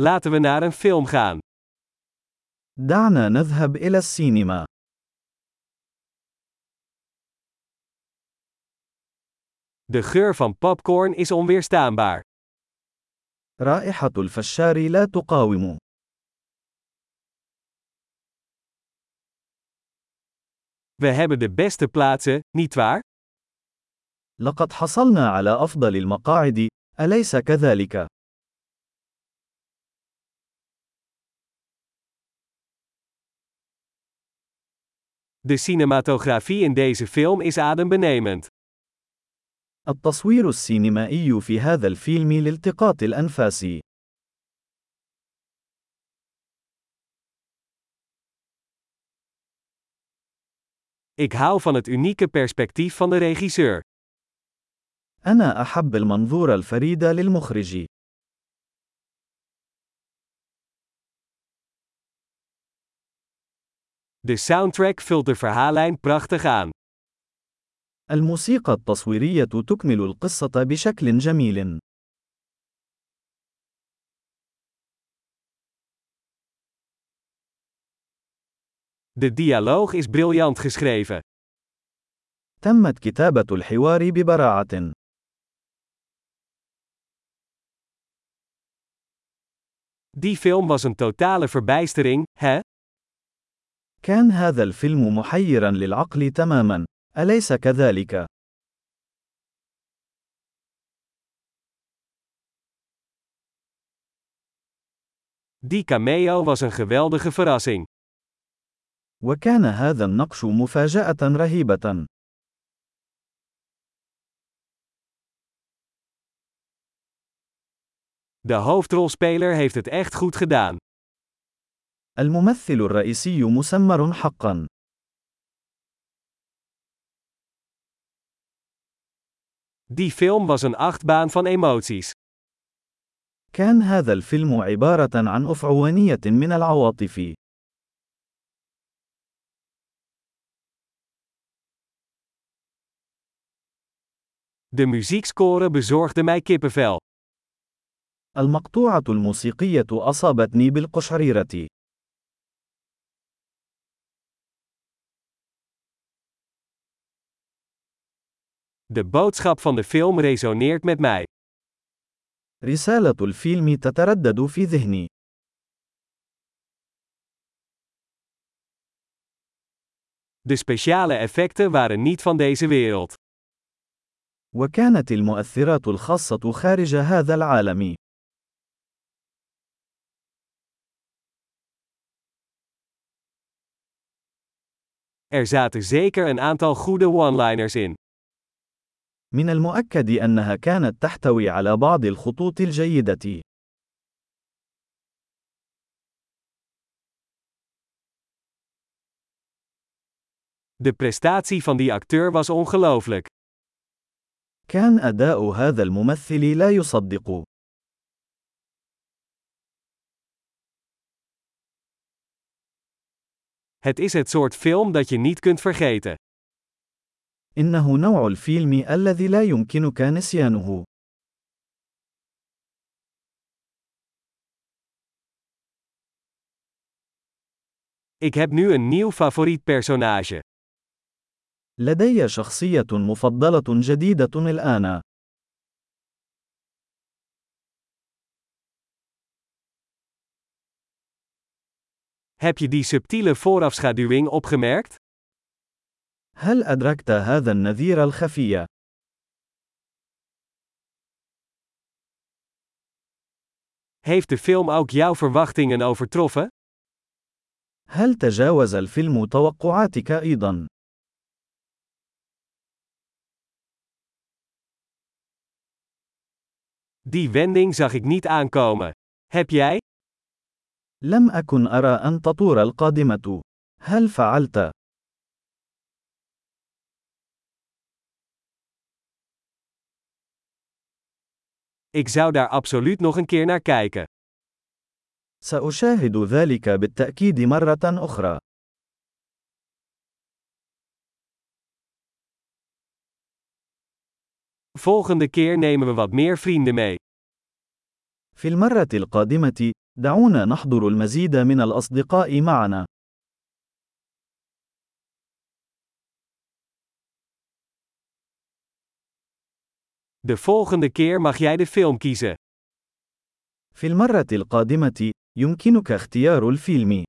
Laten we naar een film gaan. دعنا نذهب إلى السينما. De geur van popcorn is onweerstaanbaar. رائحة الفشار لا تقاوم. We hebben de beste plaatsen, nietwaar? لقد حصلنا على أفضل المقاعد، أليس كذلك؟ De cinematografie in deze film is adembenemend. التصوير السينمائي في هذا الفيلم لالتقاط الأنفاس. Ik hou van het unieke perspectief van de regisseur. أنا أحب المنظور الفريد للمخرج. De soundtrack vult de verhaallijn prachtig aan. الموسيقى التصويرية تكمل القصة بشكل جميل. De dialoog is briljant geschreven. تمت كتابة الحوار ببراعة. Die film was een totale verbijstering, hè? كان هذا الفيلم محيرا للعقل تماما، أليس كذلك؟ Die cameo was een geweldige verrassing. وكان هذا النقش مفاجأة رهيبة. De hoofdrolspeler heeft het echt goed gedaan. الممثل الرئيسي مسمر حقا. Die film was een achtbaan van emoties. كان هذا الفيلم عبارة عن أفعوانية من العواطف. De muziekscore bezorgde mij kippenvel. المقطوعة الموسيقية أصابتني بالقشعريرة. De boodschap van de film resoneert met mij. رسالة الفيلم تتردد في ذهني. De speciale effecten waren niet van deze wereld. وكانت المؤثرات الخاصة خارج هذا العالم. Er zaten zeker een aantal goede one-liners in. من المؤكد أنها كانت تحتوي على بعض الخطوط الجيدة. De prestatie van die acteur was ongelooflijk. كان أداء هذا الممثل لا يصدق. Het is het soort film dat je niet kunt vergeten. إنه نوع الفيلم الذي لا يمكنك نسيانه. Ik heb nu een nieuw favoriet personage. لدي شخصية مفضلة جديدة الآن. Heb je die subtiele voorafschaduwing opgemerkt? هل أدركت هذا النذير الخفي؟ Heeft de film ook jouw verwachtingen overtroffen? هل تجاوز الفيلم توقعاتك أيضا؟ Die wending zag ik niet aankomen. Heb jij? لم أكن أرى أن تطور القادمة. هل فعلت؟ Ik zou daar absoluut nog een keer naar kijken. سأشاهد ذلك بالتأكيد مرة أخرى. Volgende keer nemen we wat meer vrienden mee. في المرة القادمة، دعونا نحضر المزيد من الأصدقاء معنا. De volgende keer mag jij de film kiezen. في المرة القادمة، يمكنك اختيار الفيلم.